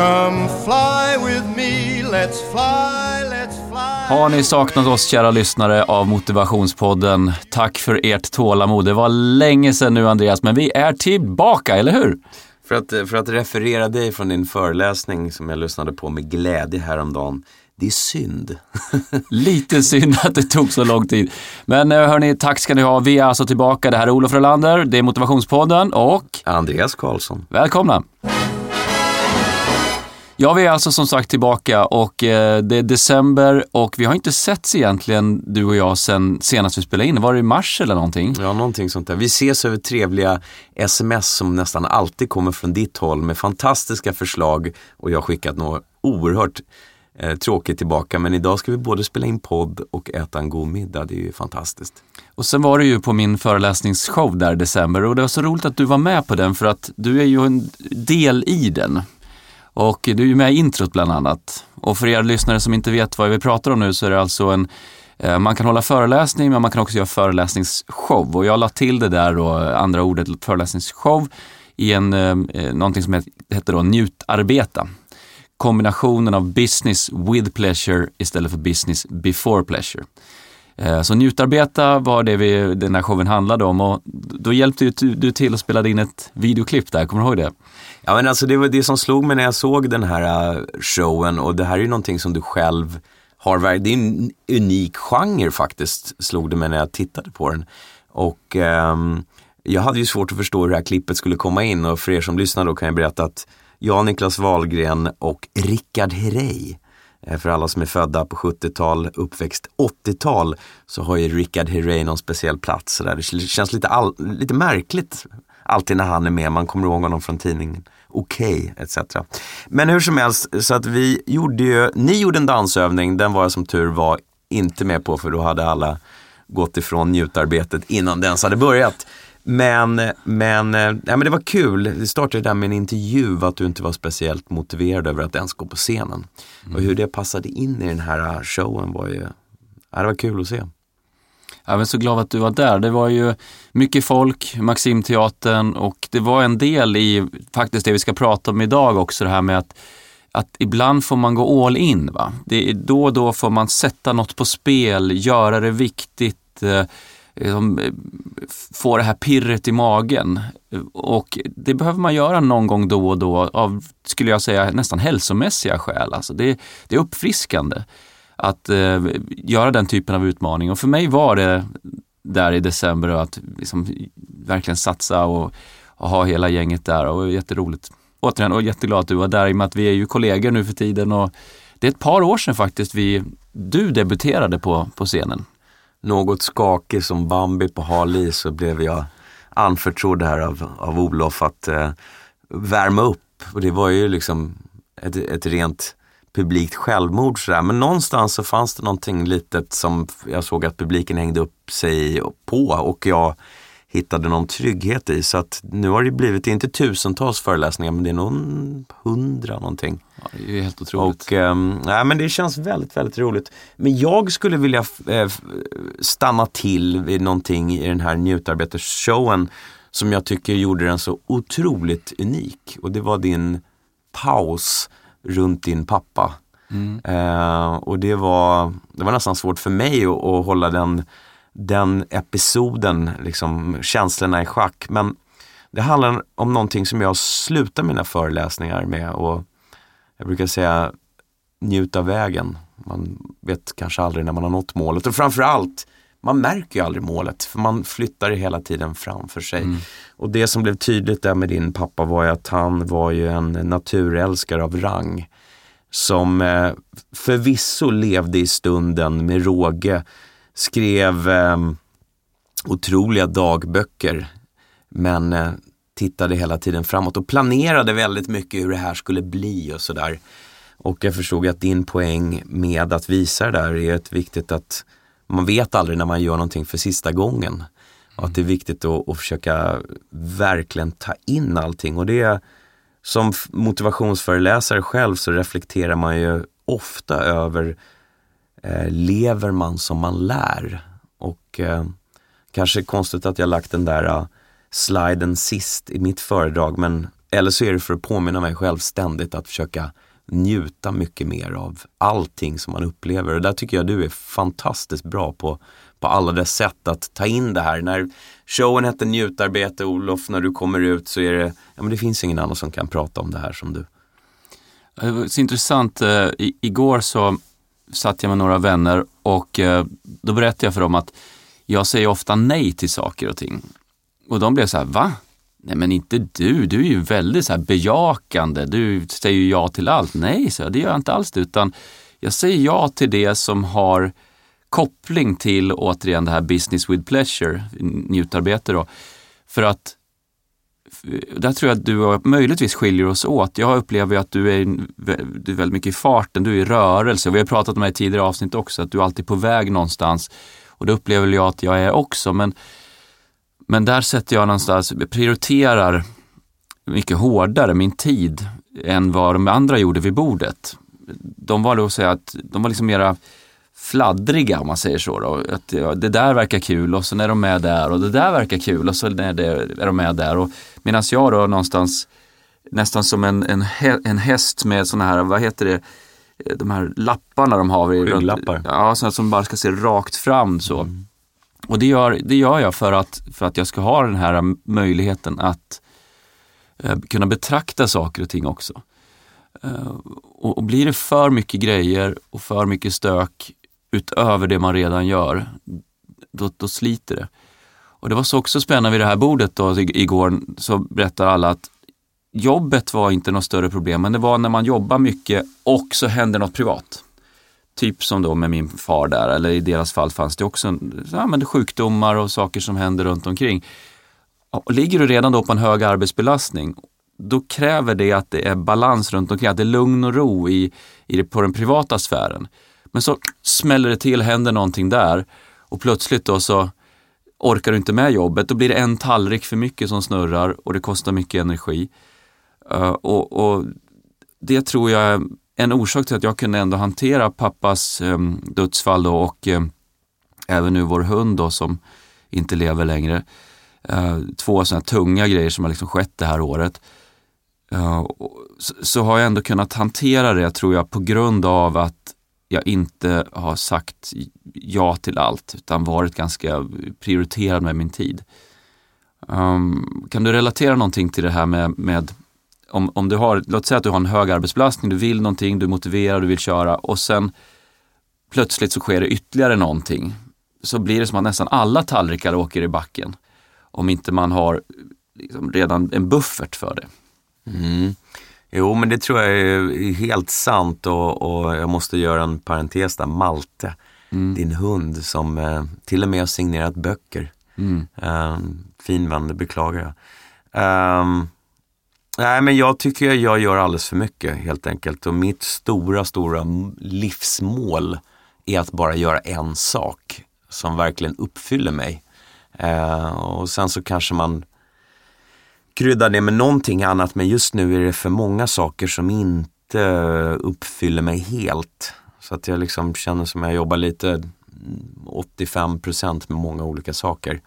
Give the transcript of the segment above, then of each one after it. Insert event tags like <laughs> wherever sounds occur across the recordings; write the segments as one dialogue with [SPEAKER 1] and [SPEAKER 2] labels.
[SPEAKER 1] Come fly with me, let's fly, let's fly.
[SPEAKER 2] Har ni saknat oss kära lyssnare av Motivationspodden? Tack för ert tålamod. Det var länge sedan nu Andreas, men vi är tillbaka, eller hur?
[SPEAKER 3] För att, för att referera dig från din föreläsning som jag lyssnade på med glädje häromdagen. Det är synd. <laughs>
[SPEAKER 2] Lite synd att det tog så lång tid. Men eh, hörni, tack ska ni ha. Vi är alltså tillbaka. Det här är Olof Rolander, det är Motivationspodden och
[SPEAKER 3] Andreas Karlsson.
[SPEAKER 2] välkomna! Ja, vi är alltså som sagt tillbaka och eh, det är december och vi har inte setts egentligen, du och jag, sen senast vi spelade in. Var det i mars eller någonting?
[SPEAKER 3] Ja, någonting sånt där. Vi ses över trevliga sms som nästan alltid kommer från ditt håll med fantastiska förslag och jag har skickat något oerhört eh, tråkigt tillbaka. Men idag ska vi både spela in podd och äta en god middag. Det är ju fantastiskt.
[SPEAKER 2] Och sen var du ju på min föreläsningsshow där i december och det var så roligt att du var med på den för att du är ju en del i den. Och du är ju med i introt bland annat. Och för er lyssnare som inte vet vad vi pratar om nu så är det alltså en eh, man kan hålla föreläsning men man kan också göra föreläsningsshow. Och jag la till det där då, andra ordet föreläsningsshow i en, eh, eh någonting som heter då njutarbeta. Kombinationen av business with pleasure istället för business before pleasure. Eh, Så njutarbeta var det vi, den här showen handlade om och då hjälpte du- du till och spelade in ett videoklipp där, kommer du ihåg det?
[SPEAKER 3] Ja men alltså det var det som slog mig när jag såg den här äh, showen och det här är ju någonting som du själv har, det är en unik genre faktiskt, slog det mig när jag tittade på den. Och um, jag hade ju svårt att förstå hur det här klippet skulle komma in och för er som lyssnar då kan jag berätta att jag, Niklas Wahlgren och Rickard Herrey eh, för alla som är födda på 70-tal, uppväxt 80-tal, så har ju Rickard Herrey någon speciell plats. Så där. Det känns lite, all, lite märkligt alltid när han är med. Man kommer ihåg honom från tidningen Okej, etc. Men hur som helst, så att vi gjorde ju, ni gjorde en dansövning, den var jag som tur var inte med på för då hade alla gått ifrån njutarbetet innan det ens hade börjat. Men, men, eh, ja, men det var kul. Det startade där med en intervju att du inte var speciellt motiverad över att ens gå på scenen. Och hur det passade in i den här showen var ju, ja, det var kul att se.
[SPEAKER 2] Jag är så glad att du var där. Det var ju mycket folk, Maximteatern och det var en del i faktiskt det vi ska prata om idag också, det här med att, att ibland får man gå all in. Va? Det är då och då får man sätta något på spel, göra det viktigt, eh, liksom, eh, få det här pirret i magen. Och det behöver man göra någon gång då och då av, skulle jag säga, nästan hälsomässiga skäl. Alltså det, det är uppfriskande att eh, göra den typen av utmaning. Och för mig var det där i december att liksom, verkligen satsa och, och ha hela gänget där och jätteroligt. Återigen, och jätteglad att du var där i och med att vi är ju kollegor nu för tiden och det är ett par år sedan faktiskt vi, du debuterade på, på scenen.
[SPEAKER 3] Något skakig som Bambi på hal is så blev jag anförtrodd här av, av Olof att eh, värma upp. Och det var ju liksom ett, ett rent publikt självmord sådär. Men någonstans så fanns det någonting litet som jag såg att publiken hängde upp sig på och jag hittade någon trygghet i. Så att nu har det blivit, det inte tusentals föreläsningar men det är nog hundra någonting.
[SPEAKER 2] Ja, det är helt otroligt.
[SPEAKER 3] Och, nej, men det känns väldigt, väldigt roligt. Men jag skulle vilja eh, stanna till vid någonting i den här njutarbetershowen som jag tycker gjorde den så otroligt unik. Och det var din paus runt din pappa. Eh, och det var, det var nästan svårt för mig att, att hålla den, den episoden, liksom, känslorna i schack. Men det handlar om någonting som jag slutar mina föreläsningar med. Och jag brukar säga njut av vägen. Man vet kanske aldrig när man har nått målet och framförallt man märker ju aldrig målet för man flyttar det hela tiden framför sig. Och det som blev tydligt där med din pappa var ju att han var ju en naturälskare av rang. Som eh, förvisso levde i stunden med råge, skrev eh, otroliga dagböcker men eh, tittade hela tiden framåt och planerade väldigt mycket hur det här skulle bli och sådär. Och jag förstod att din poäng med att visa det där är ett viktigt att man vet aldrig när man gör någonting för sista gången. Och att det är viktigt att, att försöka verkligen ta in allting. Och det är, som motivationsföreläsare själv så reflekterar man ju ofta över eh, lever man som man lär? Och eh, kanske konstigt att jag lagt den där uh, sliden sist i mitt föredrag men Eller så är det för att påminna mig själv ständigt att försöka njuta mycket mer av allting som man upplever. Och där tycker jag du är fantastiskt bra på, på alla dess sätt att ta in det här. När showen hette Njutarbete, Olof, när du kommer ut så är det, ja men det finns ingen annan som kan prata om det här som du.
[SPEAKER 2] Det var så intressant, eh, I, igår så satt jag med några vänner och eh, då berättade jag för dem att jag säger ofta nej till saker och ting. Och de blev så här, va? Nej men inte du, du är ju väldigt så här bejakande, du säger ju ja till allt. Nej, så det gör jag inte alls utan jag säger ja till det som har koppling till återigen det här business with pleasure, njutarbete då. För att där tror jag att du och möjligtvis skiljer oss åt. Jag upplever att du är, du är väldigt mycket i farten, du är i rörelse. Vi har pratat om det i tidigare avsnitt också, att du är alltid på väg någonstans. Och det upplever jag att jag är också. Men, men där sätter jag någonstans, prioriterar mycket hårdare min tid än vad de andra gjorde vid bordet. De var då att säga att de var liksom mera fladdriga om man säger så. Då. Att, ja, det där verkar kul och så är de med där och det där verkar kul och så är, det, är de med där. Medan jag då någonstans nästan som en, en, en häst med sådana här, vad heter det, de här lapparna de har.
[SPEAKER 3] Rygglappar.
[SPEAKER 2] Ja, sådana som bara ska se rakt fram så. Mm. Och det gör, det gör jag för att, för att jag ska ha den här möjligheten att eh, kunna betrakta saker och ting också. Eh, och, och, blir det för mycket grejer och för mycket stök utöver det man redan gör, då, då sliter det. Och det var så också spännande vid det här bordet då, igår, så berättar alla att jobbet var inte något större problem, men det var när man jobbar mycket och så händer något privat. Typ som då med min far där, eller i deras fall fanns det också ja, men sjukdomar och saker som händer runt omkring. Ligger du redan då på en hög arbetsbelastning, då kräver det att det är balans runt omkring, att det är lugn och ro i, i det, på den privata sfären. Men så smäller det till, händer någonting där och plötsligt då så orkar du inte med jobbet. Då blir det en tallrik för mycket som snurrar och det kostar mycket energi. Uh, och, och, Det tror jag är en orsak till att jag kunde ändå hantera pappas eh, dödsfall då, och eh, även nu vår hund då som inte lever längre. Eh, två sådana tunga grejer som har liksom skett det här året. Eh, så, så, har jag ändå kunnat hantera det tror jag på grund av att jag inte har sagt ja till allt utan varit ganska prioriterad med min tid. Um, kan du relatera någonting till det här med, med om, om du har, låt säga att du har en hög arbetsbelastning, du vill någonting, du är motiverad, du vill köra och sen plötsligt så sker det ytterligare någonting. Så blir det som att nästan alla tallrikar åker i backen. Om inte man har liksom redan en buffert för det.
[SPEAKER 3] Mm. Jo, men det tror jag är helt sant och, och jag måste göra en parentes där. Malte, mm. din hund som eh, till och med har signerat böcker. Mm. Um, fin vän, det beklagar jag. Um, nej, men jag tycker jag gör alldeles för mycket helt enkelt och mitt stora, stora livsmål är att bara göra en sak som verkligen uppfyller mig. Eh, och sen så kanske man kryddar det med någonting annat men just nu är det för många saker som inte uppfyller mig helt. Så att jag liksom känner som jag jobbar lite mm, 85% med många olika saker.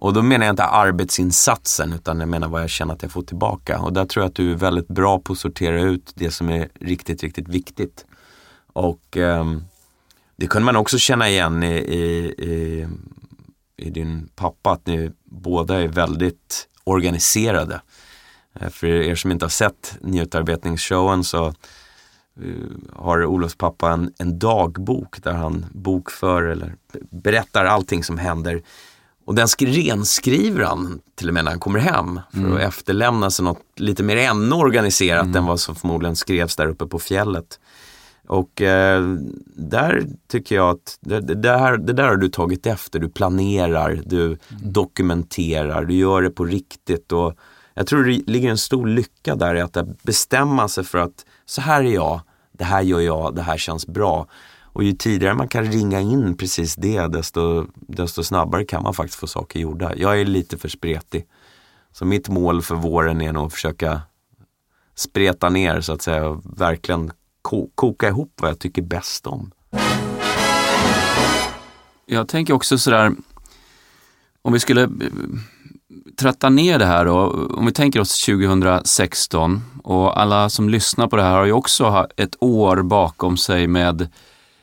[SPEAKER 3] Och då menar jag inte arbetsinsatsen utan jag menar vad jag känner att jag får tillbaka. Och där tror jag att du är väldigt bra på att sortera ut det som är riktigt, riktigt viktigt. Och eh, det kunde man också känna igen i, i, i, i din pappa, att ni båda är väldigt organiserade. Eh, för er som inte har sett njutarbetningsshowen så eh, har Olofs pappa en, en dagbok där han bokför eller berättar allting som händer. Och den renskriver han till och med när han kommer hem för mm. att efterlämna sig något lite mer ännu organiserat mm. än vad som förmodligen skrevs där uppe på fjället. Och eh, där tycker jag att det, det, där, det där har du tagit efter. Du planerar, du mm. dokumenterar, du gör det på riktigt. Och jag tror det ligger en stor lycka där i att bestämma sig för att så här är jag, det här gör jag, det här känns bra. Och ju tidigare man kan ringa in precis det, desto, desto snabbare kan man faktiskt få saker gjorda. Jag är lite för spretig. Så mitt mål för våren är nog att försöka spreta ner så att säga, och verkligen koka ihop vad jag tycker bäst om.
[SPEAKER 2] Jag tänker också sådär, om vi skulle eh, tratta ner det här då, om vi tänker oss 2016 och alla som lyssnar på det här har ju också ett år bakom sig med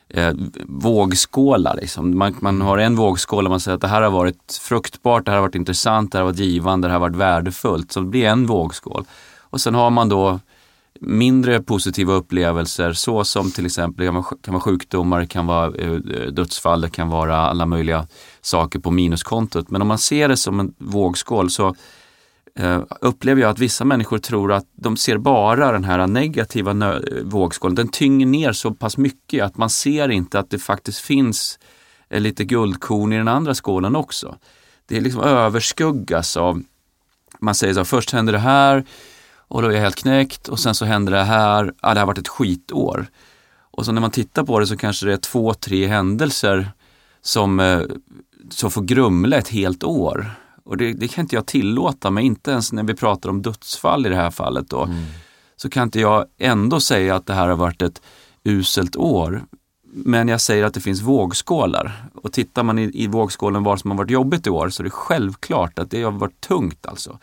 [SPEAKER 2] eh, vågskålar. Liksom. Man, man, har en vågskål och man säger att det här har varit fruktbart, det här har varit intressant, det här har varit givande, det här har varit värdefullt. Så det blir en vågskål. Och sen har man då mindre positiva upplevelser så som till exempel kan vara, kan vara sjukdomar, det kan vara eh, dödsfall, det kan vara alla möjliga saker på minuskontot. Men om man ser det som en vågskål så eh, upplever jag att vissa människor tror att de ser bara den här negativa vågskålen. Den tynger ner så pass mycket att man ser inte att det faktiskt finns eh, lite guldkorn i den andra skålen också. Det liksom överskuggas av, man säger så först händer det här, och då är jag helt knäckt och sen så händer det här, ah, det har varit ett skitår. Och så när man tittar på det så kanske det är två, tre händelser som, eh, som får grumla ett helt år. Och det, det, kan inte jag tillåta mig, inte ens när vi pratar om dödsfall i det här fallet då. Mm. Så kan inte jag ändå säga att det här har varit ett uselt år. Men jag säger att det finns vågskålar. Och tittar man i, i vågskålen vad som har varit jobbigt i år så är det självklart att det har varit tungt alltså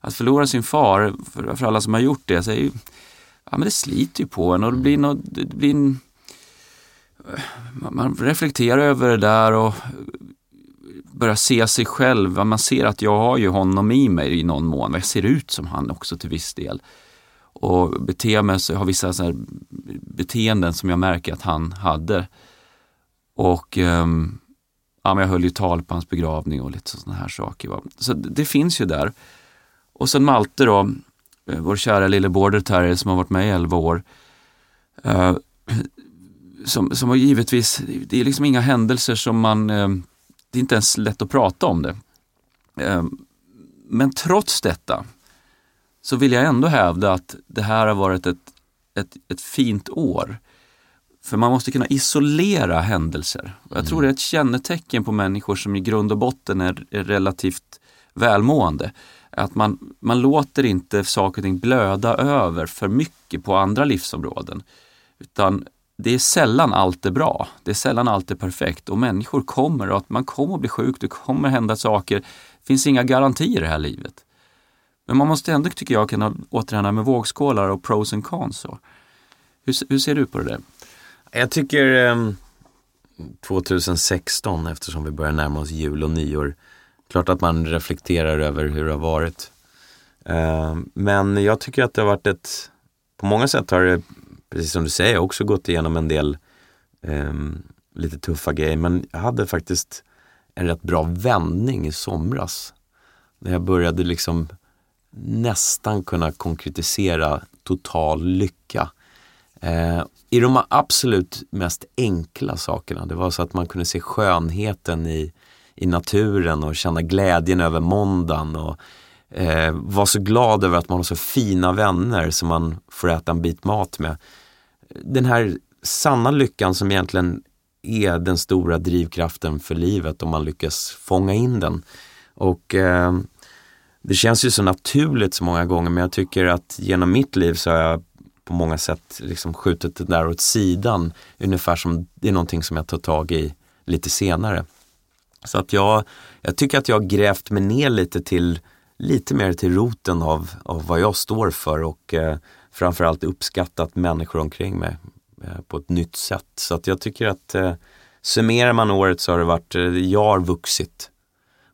[SPEAKER 2] att förlora sin far, för, för alla som har gjort det, så är ju, ja, men det sliter ju på en och det blir, något, det blir en, man reflekterar över det där och börja se sig själv. Man ser att jag har ju honom i mig i någon mån. Jag ser ut som han också till viss del. Och beter mig, så jag har vissa så beteenden som jag märker att han hade. Och um, ja, men jag höll ju tal på hans begravning och lite sådana här saker. Va? Så det, finns ju där. Och sen Malte då, eh, vår kära lille border terrier som har varit med i 11 år. Uh, <clears throat> som, som har givetvis, det är liksom inga händelser som man, eh, det är inte ens lätt att prata om det. Uh, men trots detta så vill jag ändå hävda att det här har varit ett, ett, ett fint år. För man måste kunna isolera händelser. Jag tror mm. det är ett kännetecken på människor som i grund och botten är, är relativt välmående att man, man låter inte saker och ting blöda över för mycket på andra livsområden. Utan det är sällan allt är bra. Det är sällan allt är perfekt och människor kommer och att man kommer att bli sjuk, det kommer hända saker. Det finns inga garantier i det här livet. Men man måste ändå, tycker jag, kunna återhända med vågskålar och pros and cons. Hur, hur ser du på det där?
[SPEAKER 3] Jag tycker eh, 2016, eftersom vi börjar närma oss jul och nyår, Klart att man reflekterar över hur det har varit. Eh, men jag tycker att det har varit ett, på många sätt har det, precis som du säger, också gått igenom en del um, lite tuffa grejer. Men jag hade faktiskt en rätt bra vändning i somras. När jag började liksom nästan kunna konkretisera total lycka. Eh, I de absolut mest enkla sakerna. Det var så att man kunde se skönheten i i naturen och känna glädjen över måndagen och eh, vara så glad över att man har så fina vänner som man får äta en bit mat med. Den här sanna lyckan som egentligen är den stora drivkraften för livet om man lyckas fånga in den. Och eh, det känns ju så naturligt så många gånger men jag tycker att genom mitt liv så har jag på många sätt liksom skjutit det där åt sidan. Ungefär som det är någonting som jag tar tag i lite senare. Så att jag, jag tycker att jag har grävt mig ner lite till lite mer till roten av, av vad jag står för och eh, framförallt uppskattat människor omkring mig eh, på ett nytt sätt. Så att jag tycker att eh, summerar man året så har det varit, eh, jag har vuxit.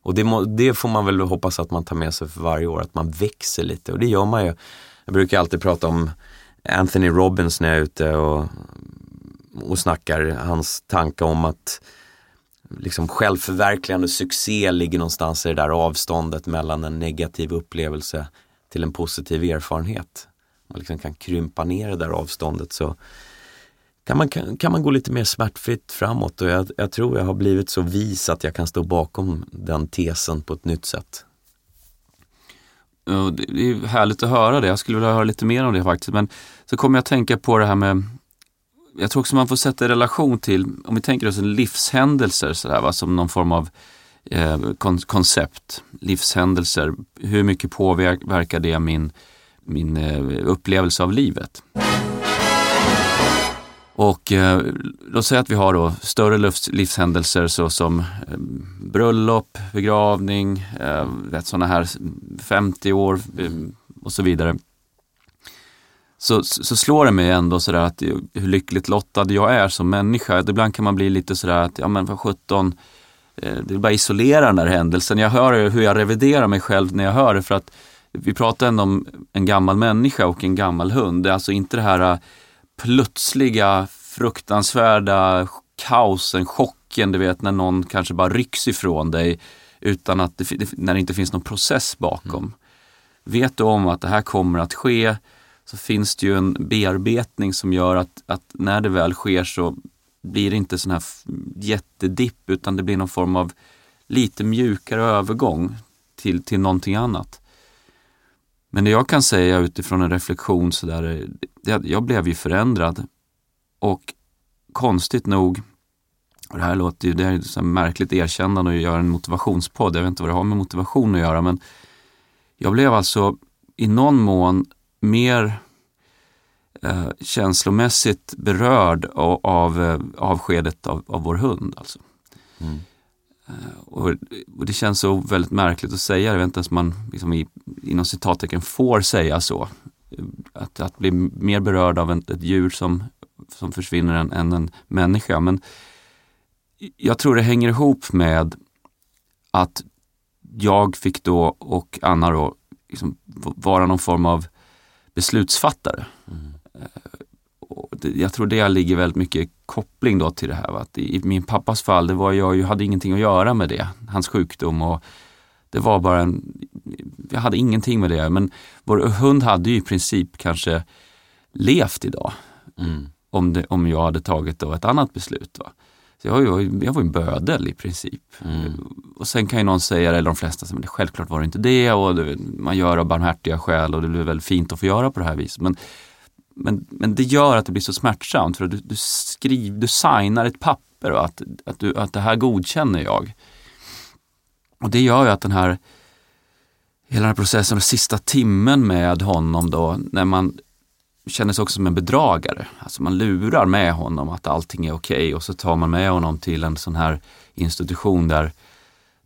[SPEAKER 3] Och det, må, det, får man väl hoppas att man tar med sig för varje år, att man växer lite och det gör man ju. Jag brukar alltid prata om Anthony Robbins när jag är ute och, och snackar, hans tanke om att liksom självförverkligande succé ligger någonstans i det där avståndet mellan en negativ upplevelse till en positiv erfarenhet. Man liksom kan krympa ner det där avståndet så kan man, kan, kan man gå lite mer smärtfritt framåt och jag, jag tror jag har blivit så vis att jag kan stå bakom den tesen på ett nytt sätt.
[SPEAKER 2] Det är härligt att höra det. Jag skulle vilja höra lite mer om det faktiskt. Men så kommer jag att tänka på det här med jag tror också man får sätta i relation till, om vi tänker oss en livshändelser sådär, va, som någon form av eh, kon koncept, livshändelser, hur mycket påverkar det min, min eh, upplevelse av livet? Och eh, låt säga att vi har då större livshändelser såsom eh, bröllop, begravning, eh, sådana här 50 år eh, och så vidare. Så, så slår det mig ändå sådär att hur lyckligt lottad jag är som människa. Ibland kan man bli lite sådär att, ja men för 17, eh, det är bara isolera den där händelsen. Jag hör hur jag reviderar mig själv när jag hör det för att vi pratar ändå om en gammal människa och en gammal hund. Det är alltså inte det här eh, plötsliga, fruktansvärda kaosen, chocken, du vet när någon kanske bara rycks ifrån dig utan att det, när det inte finns någon process bakom. Mm. Vet du om att det här kommer att ske så finns det ju en bearbetning som gör att, att när det väl sker så blir det inte sån här jättedipp utan det blir någon form av lite mjukare övergång till, till någonting annat. Men det jag kan säga utifrån en reflektion så där, jag blev ju förändrad. Och konstigt nog, och det här låter ju, det är ett märkligt erkännande att göra en motivationspodd, jag vet inte vad det har med motivation att göra, men jag blev alltså i någon mån mer eh, känslomässigt berörd av, av eh, avskedet av, av vår hund. Alltså. Mm. Eh, och, och, det känns så väldigt märkligt att säga, jag vet inte ens man liksom i, inom citattecken får säga så. Att, att bli mer berörd av ett, ett djur som, som försvinner än, än en människa. Men jag tror det hänger ihop med att jag fick då och Anna då liksom vara någon form av beslutsfattare. Mm. Jag tror det ligger väldigt mycket koppling då till det här. Att I min pappas fall, det var jag, jag hade ingenting att göra med det, hans sjukdom. och det var bara en, jag hade ingenting med det. Men vår hund hade ju i princip kanske levt idag. Mm. Om, det, om jag hade tagit då ett annat beslut. Va? Så jag, var, jag var en bödel i princip. Mm. Och sen kan ju någon säga, eller de flesta säger, men självklart var det inte det och det, man gör av barmhärtiga skäl och det blir väldigt fint att få göra på det här viset. Men, men, men det gör att det blir så smärtsamt för att du, du, skriv, du signar ett papper och att, att, du, att det här godkänner jag. Och det gör ju att den här hela den här processen, den sista timmen med honom då, när man känner sig också som en bedragare. Alltså man lurar med honom att allting är okej okay och så tar man med honom till en sån här institution där,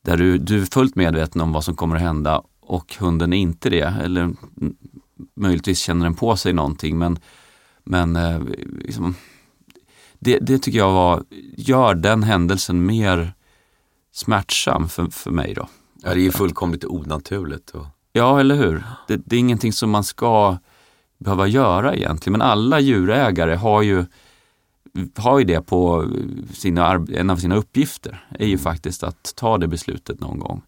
[SPEAKER 2] där du, du är fullt medveten om vad som kommer att hända och hunden är inte det. Eller möjligtvis känner den på sig någonting men, men eh, liksom, det, det tycker jag var, gör den händelsen mer smärtsam för, för mig då.
[SPEAKER 3] Ja, det är ju fullkomligt onaturligt. Och...
[SPEAKER 2] Ja, eller hur? Det, det, är ingenting som man ska behöva göra egentligen. Men alla djurägare har ju, har ju det på sina, en av sina uppgifter, är ju faktiskt att ta det beslutet någon gång.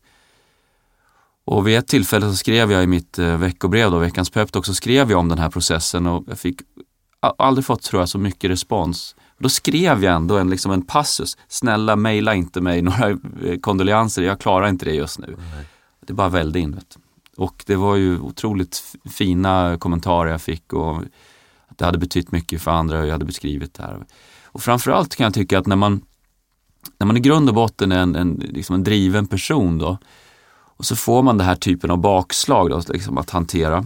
[SPEAKER 2] Och vid ett tillfälle så skrev jag i mitt eh, veckobrev, då, veckans peptalk, så skrev jag om den här processen och jag fick aldrig fått tror jag så mycket respons. Då skrev jag ändå en, liksom en passus, snälla mejla inte mig några eh, kondolenser, jag klarar inte det just nu. Det bara välde in. Vet. Och det var ju otroligt fina kommentarer jag fick och att det hade betytt mycket för andra och jag hade beskrivit det här. Och framförallt kan jag tycka att när man, när man i grund och botten är en, en, liksom en driven person då och så får man den här typen av bakslag då, liksom att hantera.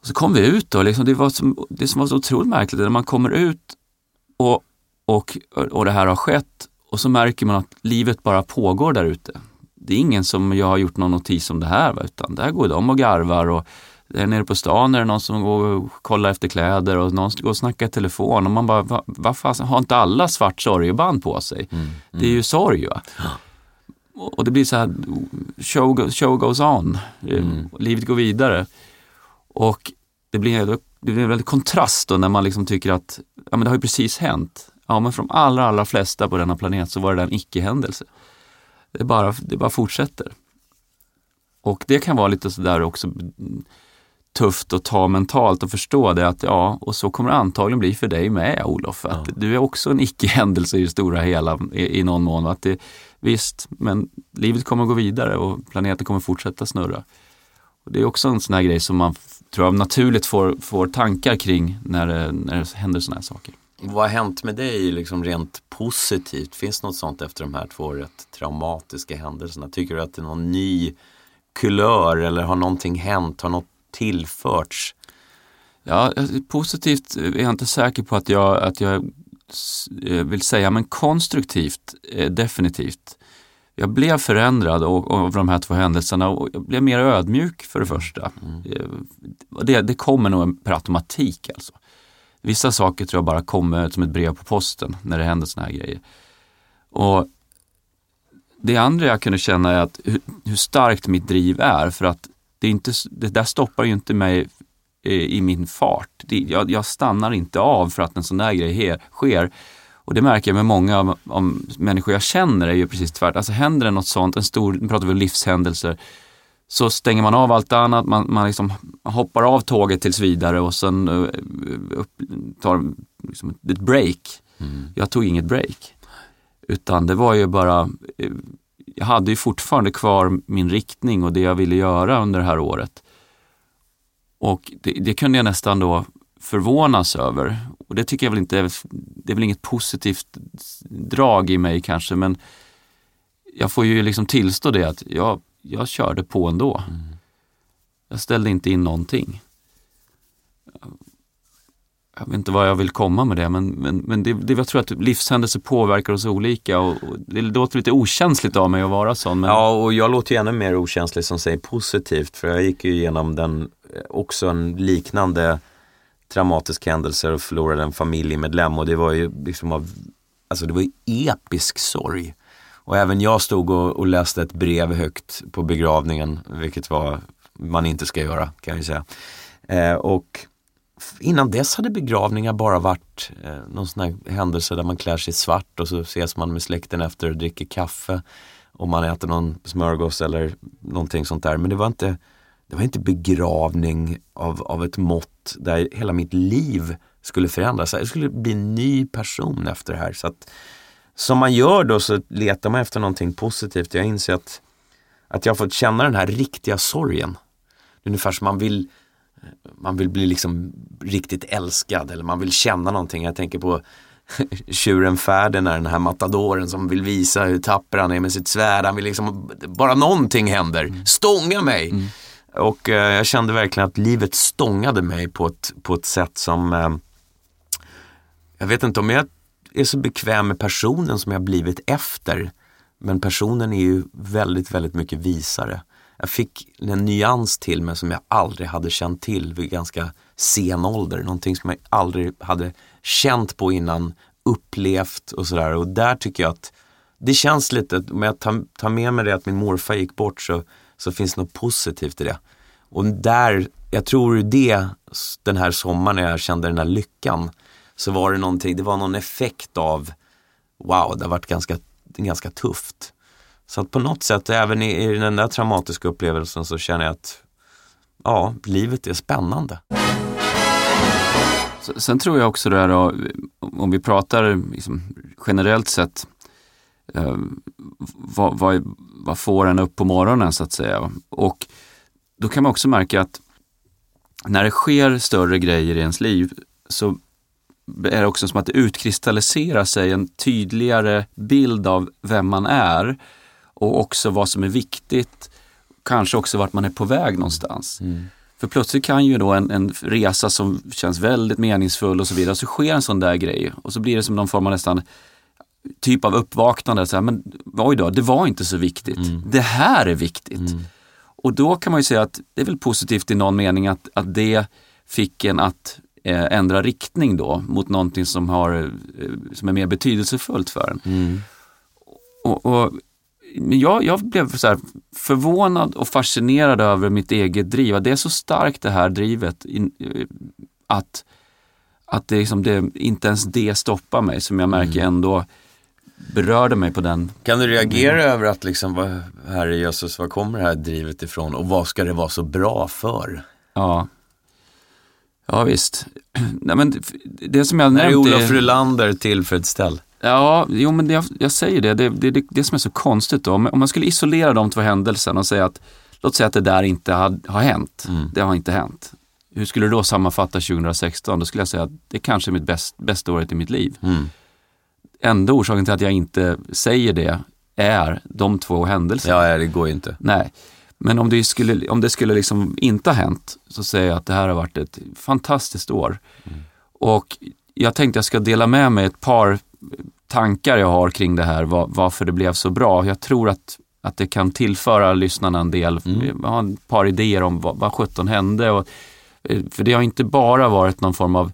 [SPEAKER 2] Och så kom vi ut då, liksom, det, var som, det som var så otroligt märkligt när man kommer ut och, och, och det här har skett och så märker man att livet bara pågår där ute det är ingen som jag har gjort någon notis om det här, va? utan där går de och garvar och där nere på stan är det någon som går och kollar efter kläder och någon går och snackar i telefon och man bara, vad va fasen, har inte alla svart sorgeband på sig? Mm, mm. Det är ju sorg va? Och det blir så här, show, show goes on, mm. livet går vidare. Och det blir, det blir en väldig kontrast då när man liksom tycker att, ja men det har ju precis hänt. Ja men för de allra, allra flesta på denna planet så var det en icke-händelse. Det bara, det bara fortsätter. Och det kan vara lite sådär också tufft att ta mentalt och förstå det att ja, och så kommer det antagligen bli för dig med Olof. Att ja. Du är också en icke-händelse i det stora hela i, i någon mån. Att det, visst, men livet kommer gå vidare och planeten kommer fortsätta snurra. Och det är också en sån här grej som man tror jag naturligt får, får tankar kring när det, när det händer såna här saker.
[SPEAKER 3] Vad har hänt med dig liksom rent positivt? Finns något sånt efter de här två rätt traumatiska händelserna? Tycker du att det är någon ny kulör eller har någonting hänt? Har något tillförts?
[SPEAKER 2] Ja, positivt är jag inte säker på att jag, att jag eh, vill säga, men konstruktivt eh, definitivt. jag blev förändrad av de här två händelserna och jag blev mer ödmjuk för det första. Eh, Det, det kommer nog per automatik alltså. Vissa saker tror jag bara kommer som ett brev på posten när det händer såna här grejer. Och det andra jag kunde känna är att hur, hur starkt mitt driv är för att det, är inte, det där stoppar ju inte mig eh, i min fart. Det, jag, jag stannar inte av för att en sån där grej sker. Och det märker jag med många av, av människor jag känner är ju precis tvärtom. Alltså händer det något sånt, en stor, nu pratar vi om livshändelser, så stänger man av allt annat, man, man liksom hoppar av tåget tills vidare och sen eh, upp, tar liksom ett break. Jag tog inget break. Utan det var ju bara, eh, jag hade ju fortfarande kvar min riktning och det jag ville göra under det här året. Och det, det kunde jag nästan då förvånas över. Och det tycker jag väl inte, det är väl inget positivt drag i mig kanske, men jag får ju liksom tillstå det att jag, jag körde på ändå. Jag ställde inte in någonting. Jag vet inte vad jag vill komma med det, men, men, men det, det, jag tror att livshändelser påverkar oss olika och, och det låter lite okänsligt av mig att vara sån. Men,
[SPEAKER 3] Ja, och jag låter ju ännu mer okänslig som säger positivt. För jag gick ju igenom den, eh, också en liknande traumatisk händelse och förlorade en familjemedlem. Och det var ju liksom av, alltså det var ju episk sorg. Och även jag stod och, och läste ett brev högt på begravningen, vilket var man inte ska göra kan jag ju säga. Eh, och innan dess hade begravningar bara varit eh, någon sån här händelse där man klär sig svart och så ses man med släkten efter och dricker kaffe och man äter någon smörgås eller någonting sånt där. Men det var inte, det var inte begravning av, av ett mått där hela mitt liv skulle förändras. Jag skulle bli en ny person efter det här. Så att, som man gör då så letar man efter någonting positivt. Jag inser att, att jag har fått känna den här riktiga sorgen. Är ungefär som man vill man vill bli liksom riktigt älskad eller man vill känna någonting. Jag tänker på <laughs> tjuren Ferdinand, den här matadoren som vill visa hur tapper han är med sitt svärd. Han vill liksom, bara någonting händer, stånga mig. Och eh, jag kände verkligen att livet stångade mig på ett, på ett sätt som eh, jag vet inte om jag är så bekväm med personen som jag blivit efter. Men personen är ju väldigt, väldigt mycket visare. Jag fick en nyans till mig som jag aldrig hade känt till vid ganska sen ålder. Någonting som jag aldrig hade känt på innan, upplevt och sådär. Och där tycker jag att det känns lite, om jag tar, med mig det att min morfar gick bort så, så finns det något positivt i det. Och där, jag tror det, den här sommaren när jag kände den här lyckan, så var det någonting, det var någon effekt av, wow, det har varit ganska, ganska tufft. Så att på något sätt, även i, i den där traumatiska upplevelsen så känner jag att, ja, livet är spännande.
[SPEAKER 2] Sen tror jag också det här då, om vi pratar liksom generellt sett, eh, vad, vad, vad får en upp på morgonen så att säga? Och då kan man också märka att när det sker större grejer i ens liv så är det också som att det utkristalliserar sig en tydligare bild av vem man är och också vad som är viktigt. Kanske också vart man är på väg någonstans. För plötsligt kan ju då en, en resa som känns väldigt meningsfull och så vidare, så sker en sån där grej och så blir det som någon form av nästan typ av uppvaknande. Så här, men oj då, det var inte så viktigt. Det här är viktigt. Och då kan man ju säga att det är väl positivt i någon mening att, att det fick en att ändra riktning då mot någonting som, har, eh, som är mer betydelsefullt för en. Och, och, men jag, jag blev så förvånad och fascinerad över mitt eget driv. Det är så starkt det här drivet eh, att, att det, liksom, det, inte ens det stoppar mig som jag märker ändå berörde mig på den.
[SPEAKER 3] Kan du reagera över att liksom, vad, herre Jesus, var kommer det här drivet ifrån och vad ska det vara så bra för?
[SPEAKER 2] Ja, ja visst. <clears throat> Nej, men det, som jag
[SPEAKER 3] När är
[SPEAKER 2] nämnt
[SPEAKER 3] Olof Rylander tillfredsställd?
[SPEAKER 2] Ja, jo men jag, jag säger det. Det är det, det, det som är så konstigt då. Om, man skulle isolera de två händelserna och säga att, låt säga att det där inte har, har hänt. Det har inte hänt. Hur skulle du då sammanfatta 2016? Då skulle jag säga att det kanske är mitt bäst, bästa året i mitt liv.
[SPEAKER 3] Mm.
[SPEAKER 2] Enda orsaken till att jag inte säger det är de två händelserna.
[SPEAKER 3] Ja, ja, det går ju inte.
[SPEAKER 2] Nej, men om det skulle, om det skulle liksom inte ha hänt så säger jag att det här har varit ett fantastiskt år. Och jag tänkte jag ska dela med mig ett par tankar jag har kring det här, var, varför det blev så bra. Jag tror att, att det kan tillföra lyssnarna en del,
[SPEAKER 3] Mm.
[SPEAKER 2] jag har ett par idéer om vad, vad sjutton hände. Och, eh, för det har inte bara varit någon form av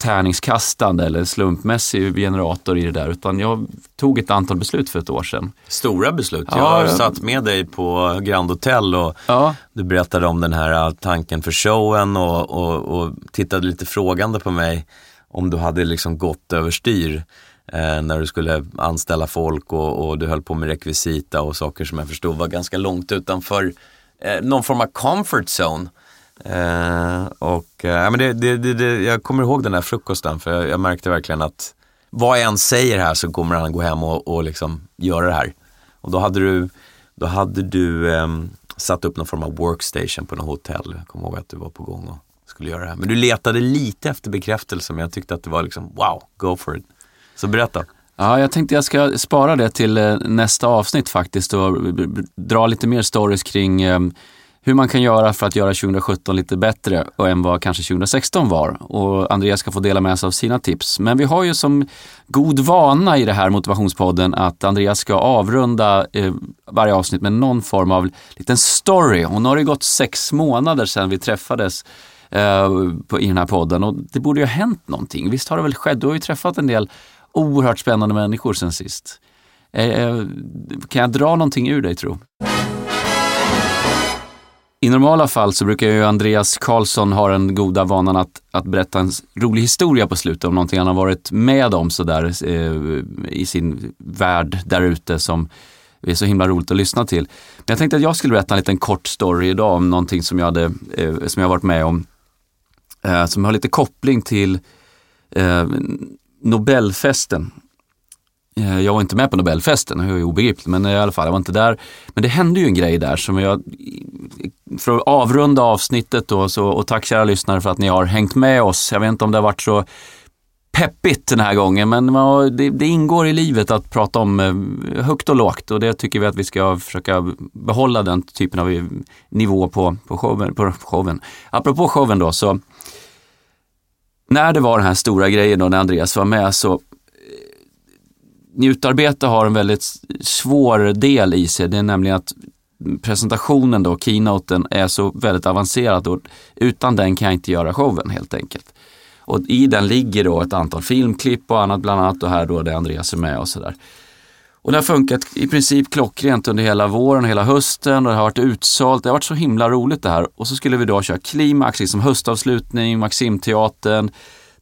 [SPEAKER 2] tärningskastande eller slumpmässig generator i det där, utan jag tog ett antal beslut för ett år sedan.
[SPEAKER 3] Stora beslut.
[SPEAKER 2] Ja,
[SPEAKER 3] jag har
[SPEAKER 2] ja.
[SPEAKER 3] satt med dig på Grand Hotel och
[SPEAKER 2] Ja,
[SPEAKER 3] du berättade om den här äh, tanken för showen och, och, och tittade lite frågande på mig om du hade liksom gått överstyr eh, när du skulle anställa folk och, och du höll på med rekvisita och saker som jag förstod var ganska långt utanför eh, någon form av comfort zone. Eh, och eh, men det, det, det, det, jag kommer ihåg den där frukosten för jag, jag märkte verkligen att vad jag än säger här så kommer han gå hem och, och liksom göra det här. Och då hade du, då hade du eh, satt upp någon form av workstation på något hotell. Jag kommer ihåg att du var på gång och skulle göra det här. Men du letade lite efter bekräftelse men jag tyckte att det var liksom wow, go for it. Så berätta.
[SPEAKER 2] Ja, jag tänkte jag ska spara det till eh, nästa avsnitt faktiskt och dra lite mer stories kring eh, hur man kan göra för att göra 2017 lite bättre och än vad kanske 2016 var. Och Andreas ska få dela med sig av sina tips. Men vi har ju som god vana i det här motivationspodden att Andreas ska avrunda eh, varje avsnitt med någon form av liten story. Och nu har det gått sex månader sedan vi träffades eh, på, i den här podden och det borde ju ha hänt någonting. Visst har det väl skett? Du har ju träffat en del oerhört spännande människor sen sist. Eh, eh, kan jag dra någonting ur dig tro? I normala fall så brukar ju Andreas Karlsson ha den goda vanan att, att berätta en rolig historia på slutet om någonting han har varit med om sådär eh, i sin värld där ute som är så himla roligt att lyssna till. Men jag tänkte att jag skulle berätta en liten kort story idag om någonting som jag, hade, eh, som jag varit med om. Eh, som har lite koppling till eh, Nobelfesten. Eh, jag var inte med på Nobelfesten, det är ju obegripligt, men eh, i alla fall, jag var inte där. Men det hände ju en grej där som jag, för att avrunda avsnittet då, så, och tack kära lyssnare för att ni har hängt med oss. Jag vet inte om det har varit så peppigt den här gången, men det, det ingår i livet att prata om eh, högt och lågt och det tycker vi att vi ska försöka behålla den typen av nivå på, på, showen, på showen. Apropå showen då, så när det var den här stora grejen då när Andreas var med så njutarbete har en väldigt svår del i sig. Det är nämligen att presentationen då, keynoten, är så väldigt avancerad och utan den kan jag inte göra showen helt enkelt. Och i den ligger då ett antal filmklipp och annat, bland annat och här då där Andreas är med och sådär. Och det har funkat i princip klockrent under hela våren och hela hösten och det har varit utsålt. Det har varit så himla roligt det här. Och så skulle vi då köra klimax, liksom höstavslutning, Maximteatern.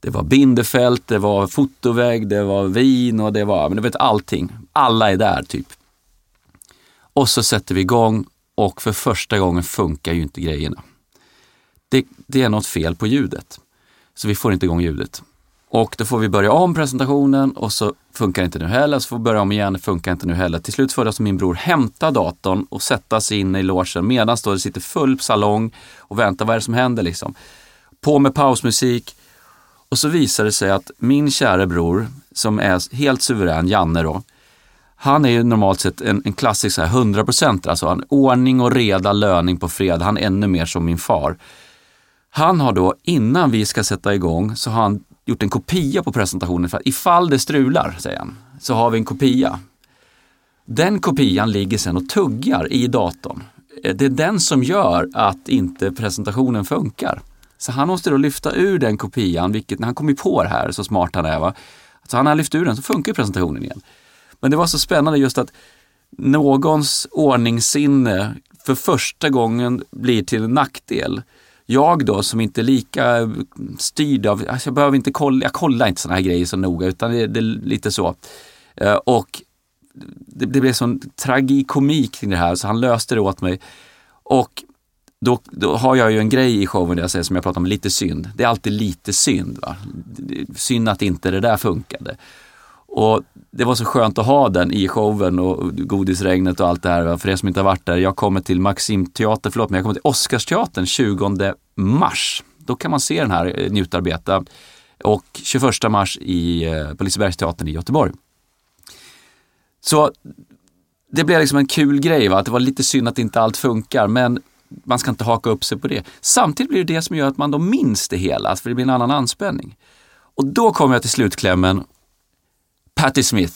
[SPEAKER 2] Det var Bindefält, det var fotovägg, det var vin och det var, men du vet allting. Alla är där typ. Och så sätter vi igång och för första gången funkar ju inte grejerna. Det, det är något fel på ljudet. Så vi får inte igång ljudet. Och då får vi börja om presentationen och så funkar inte nu heller, så får vi börja om igen, funkar inte nu heller. Till slut får alltså min bror hämta datorn och sätta sig in i logen medan då det sitter full salong och väntar, vad är det som händer liksom? På med pausmusik och så visar det sig att min kära bror, som är helt suverän, Janne då, han är ju normalt sett en, en klassisk så här 100% alltså han ordning och reda, löning på fred. Han är ännu mer som min far. Han har då, innan vi ska sätta igång, så har han gjort en kopia på presentationen för att ifall det strular, säger han, så har vi en kopia. Den kopian ligger sen och tuggar i datorn. Eh, det är den som gör att inte presentationen funkar. Så han måste då lyfta ur den kopian, vilket när han kom ju på det här, så smart han är. Va? Så han har lyft ur den så funkar presentationen igen. Men det var så spännande just att någons ordningssinne för första gången blir till en nackdel. Jag då som inte är lika styrd av, alltså jag behöver inte kolla, jag kollar inte sådana här grejer så noga utan det, det är lite så. Eh, och det, det blev sån tragikomik kring det här så han löste det åt mig. Och då, då har jag ju en grej i showen där jag säger som jag pratar om, lite synd. Det är alltid lite synd. Va? Synd att inte det där funkade. Och det var så skönt att ha den i showen och godisregnet och allt det här. va. För er som inte har varit där, jag kommer till Maximteater, förlåt mig, jag kommer till Oscarsteatern 20 mars. Då kan man se den här eh, njutarbeta. Och 21 mars i, eh, på Lisebergsteatern i Göteborg. Så det blev liksom en kul grej, va? att det var lite synd att inte allt funkar, men man ska inte haka upp sig på det. Samtidigt blir det det som gör att man då minns det hela, för det blir en annan anspänning. Och då kommer jag till slutklämmen. Patti Smith,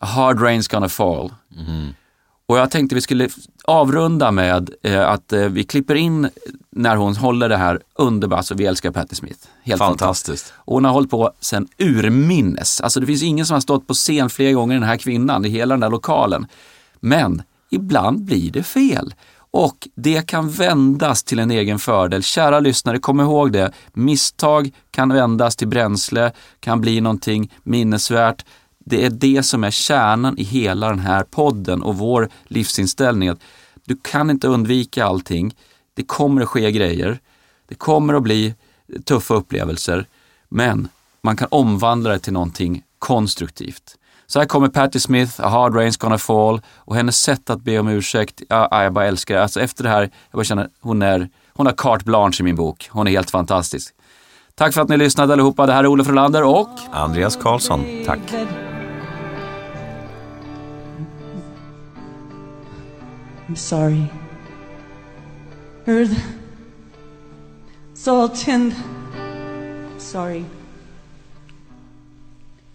[SPEAKER 2] A Hard Rain's Gonna Fall. Och jag tänkte vi skulle avrunda med eh, att eh, vi klipper in när hon håller det här underbara, alltså vi älskar Patti Smith. Helt
[SPEAKER 3] Fantastiskt.
[SPEAKER 2] Och hon har hållit på sen urminnes. Alltså det finns ingen som har stått på scen fler gånger än den här kvinnan i hela den där lokalen. Men ibland blir det fel. Och det kan vändas till en egen fördel. Kära lyssnare, kom ihåg det. Misstag kan vändas till bränsle, kan bli någonting minnesvärt. Det är det som är kärnan i hela den här podden och vår livsinställning. Att du kan inte undvika allting. Det kommer att ske grejer. Det kommer att bli tuffa upplevelser. Men man kan omvandla det till någonting konstruktivt. Så här kommer Patti Smith, A Hard Rain's Gonna Fall och hennes sätt att be om ursäkt, ja, jag bara älskar det. Alltså efter det här, jag bara känner, hon, är, hon har carte blanche i min bok. Hon är helt fantastisk. Tack för att ni lyssnade allihopa. Det här är Olof Rolander och
[SPEAKER 3] Andreas Karlsson, tack.
[SPEAKER 4] I'm sorry. Earth, salt, and sorry.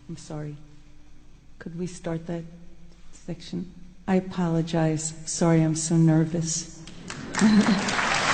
[SPEAKER 4] I'm sorry. Could we start that section? I apologize. Sorry, I'm so nervous. <laughs>